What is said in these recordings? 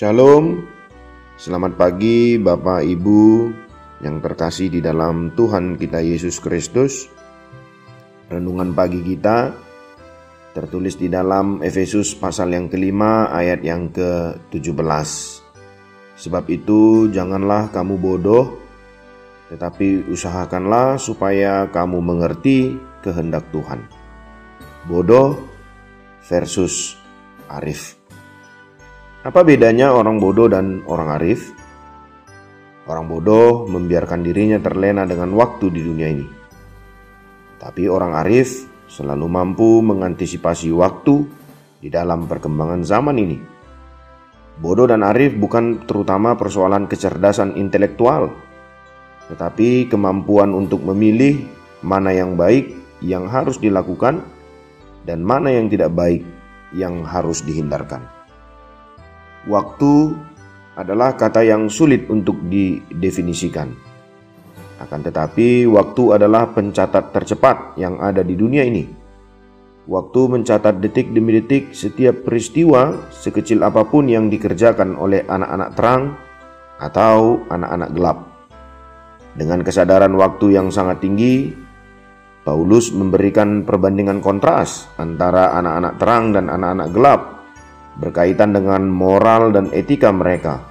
Shalom, selamat pagi Bapak Ibu yang terkasih di dalam Tuhan kita Yesus Kristus. Renungan pagi kita tertulis di dalam Efesus pasal yang kelima ayat yang ke-17. Sebab itu janganlah kamu bodoh, tetapi usahakanlah supaya kamu mengerti kehendak Tuhan. Bodoh versus arif. Apa bedanya orang bodoh dan orang arif? Orang bodoh membiarkan dirinya terlena dengan waktu di dunia ini. Tapi orang arif selalu mampu mengantisipasi waktu di dalam perkembangan zaman ini. Bodoh dan arif bukan terutama persoalan kecerdasan intelektual, tetapi kemampuan untuk memilih mana yang baik yang harus dilakukan dan mana yang tidak baik yang harus dihindarkan. Waktu adalah kata yang sulit untuk didefinisikan. Akan tetapi, waktu adalah pencatat tercepat yang ada di dunia ini. Waktu mencatat detik demi detik setiap peristiwa sekecil apa pun yang dikerjakan oleh anak-anak terang atau anak-anak gelap. Dengan kesadaran waktu yang sangat tinggi, Paulus memberikan perbandingan kontras antara anak-anak terang dan anak-anak gelap berkaitan dengan moral dan etika mereka,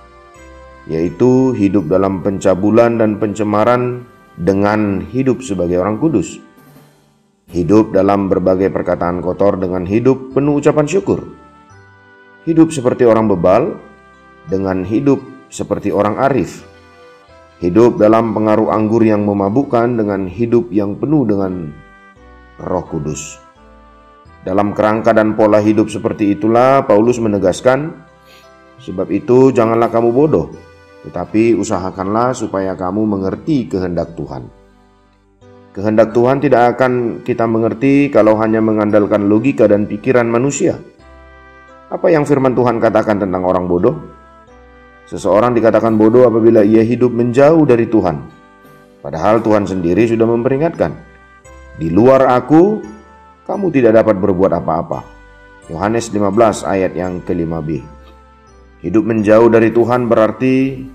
yaitu hidup dalam pencabulan dan pencemaran dengan hidup sebagai orang kudus, hidup dalam berbagai perkataan kotor dengan hidup penuh ucapan syukur, hidup seperti orang bebal dengan hidup seperti orang arif, hidup dalam pengaruh anggur yang memabukkan dengan hidup yang penuh dengan Roh Kudus. Dalam kerangka dan pola hidup seperti itulah Paulus menegaskan, sebab itu janganlah kamu bodoh, tetapi usahakanlah supaya kamu mengerti kehendak Tuhan. Kehendak Tuhan tidak akan kita mengerti kalau hanya mengandalkan logika dan pikiran manusia. Apa yang firman Tuhan katakan tentang orang bodoh? Seseorang dikatakan bodoh apabila ia hidup menjauh dari Tuhan. Padahal Tuhan sendiri sudah memperingatkan, "Di luar Aku, kamu tidak dapat berbuat apa-apa. Yohanes 15 ayat yang ke-5b. Hidup menjauh dari Tuhan berarti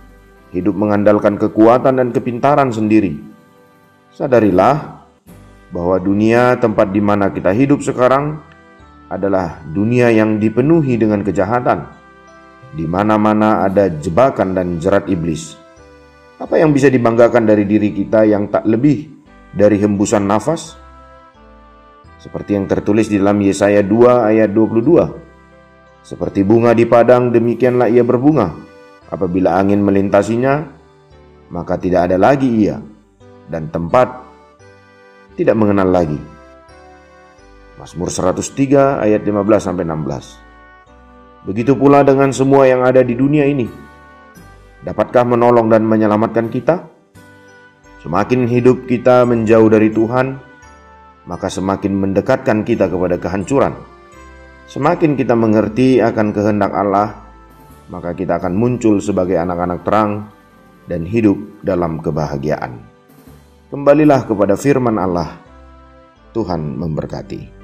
hidup mengandalkan kekuatan dan kepintaran sendiri. Sadarilah bahwa dunia tempat di mana kita hidup sekarang adalah dunia yang dipenuhi dengan kejahatan. Di mana-mana ada jebakan dan jerat iblis. Apa yang bisa dibanggakan dari diri kita yang tak lebih dari hembusan nafas? Seperti yang tertulis di dalam Yesaya 2 ayat 22. Seperti bunga di padang demikianlah ia berbunga. Apabila angin melintasinya, maka tidak ada lagi ia dan tempat tidak mengenal lagi. Mazmur 103 ayat 15 sampai 16. Begitu pula dengan semua yang ada di dunia ini. Dapatkah menolong dan menyelamatkan kita? Semakin hidup kita menjauh dari Tuhan, maka semakin mendekatkan kita kepada kehancuran. Semakin kita mengerti akan kehendak Allah, maka kita akan muncul sebagai anak-anak terang dan hidup dalam kebahagiaan. Kembalilah kepada firman Allah. Tuhan memberkati.